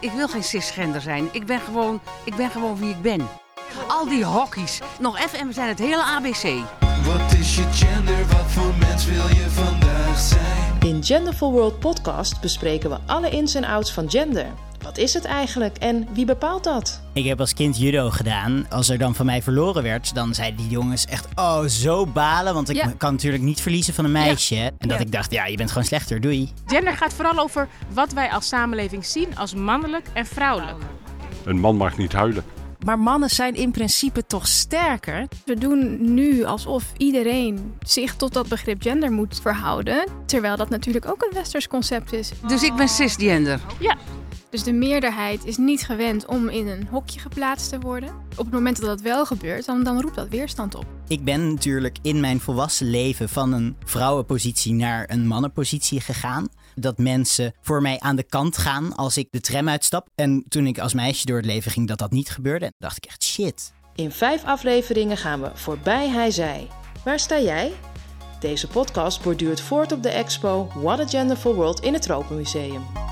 Ik wil geen cisgender zijn. Ik ben gewoon, ik ben gewoon wie ik ben. Al die hokkies. Nog even en we zijn het hele ABC. Wat is je gender? Wat In Genderful World podcast bespreken we alle ins en outs van gender. Wat is het eigenlijk en wie bepaalt dat? Ik heb als kind judo gedaan. Als er dan van mij verloren werd, dan zeiden die jongens echt, oh, zo balen. Want ik Ja. kan natuurlijk niet verliezen van een meisje. En dat Ja. ik dacht, ja, je bent gewoon slechter, doei. Gender gaat vooral over wat wij als samenleving zien als mannelijk en vrouwelijk. Een man mag niet huilen. Maar mannen zijn in principe toch sterker? We doen nu alsof iedereen zich tot dat begrip gender moet verhouden. Terwijl dat natuurlijk ook een westers concept is. Dus ik ben cisgender. Dus de meerderheid is niet gewend om in een hokje geplaatst te worden. Op het moment dat dat wel gebeurt, dan, dan roept dat weerstand op. Ik ben natuurlijk in mijn volwassen leven van een vrouwenpositie naar een mannenpositie gegaan. Dat mensen voor mij aan de kant gaan als ik de tram uitstap. En toen ik als meisje door het leven ging, dat dat niet gebeurde. En dacht ik echt, shit. In vijf afleveringen gaan we voorbij hij zij. Waar sta jij? Deze podcast borduurt voort op de expo What a Genderful World in het Tropenmuseum.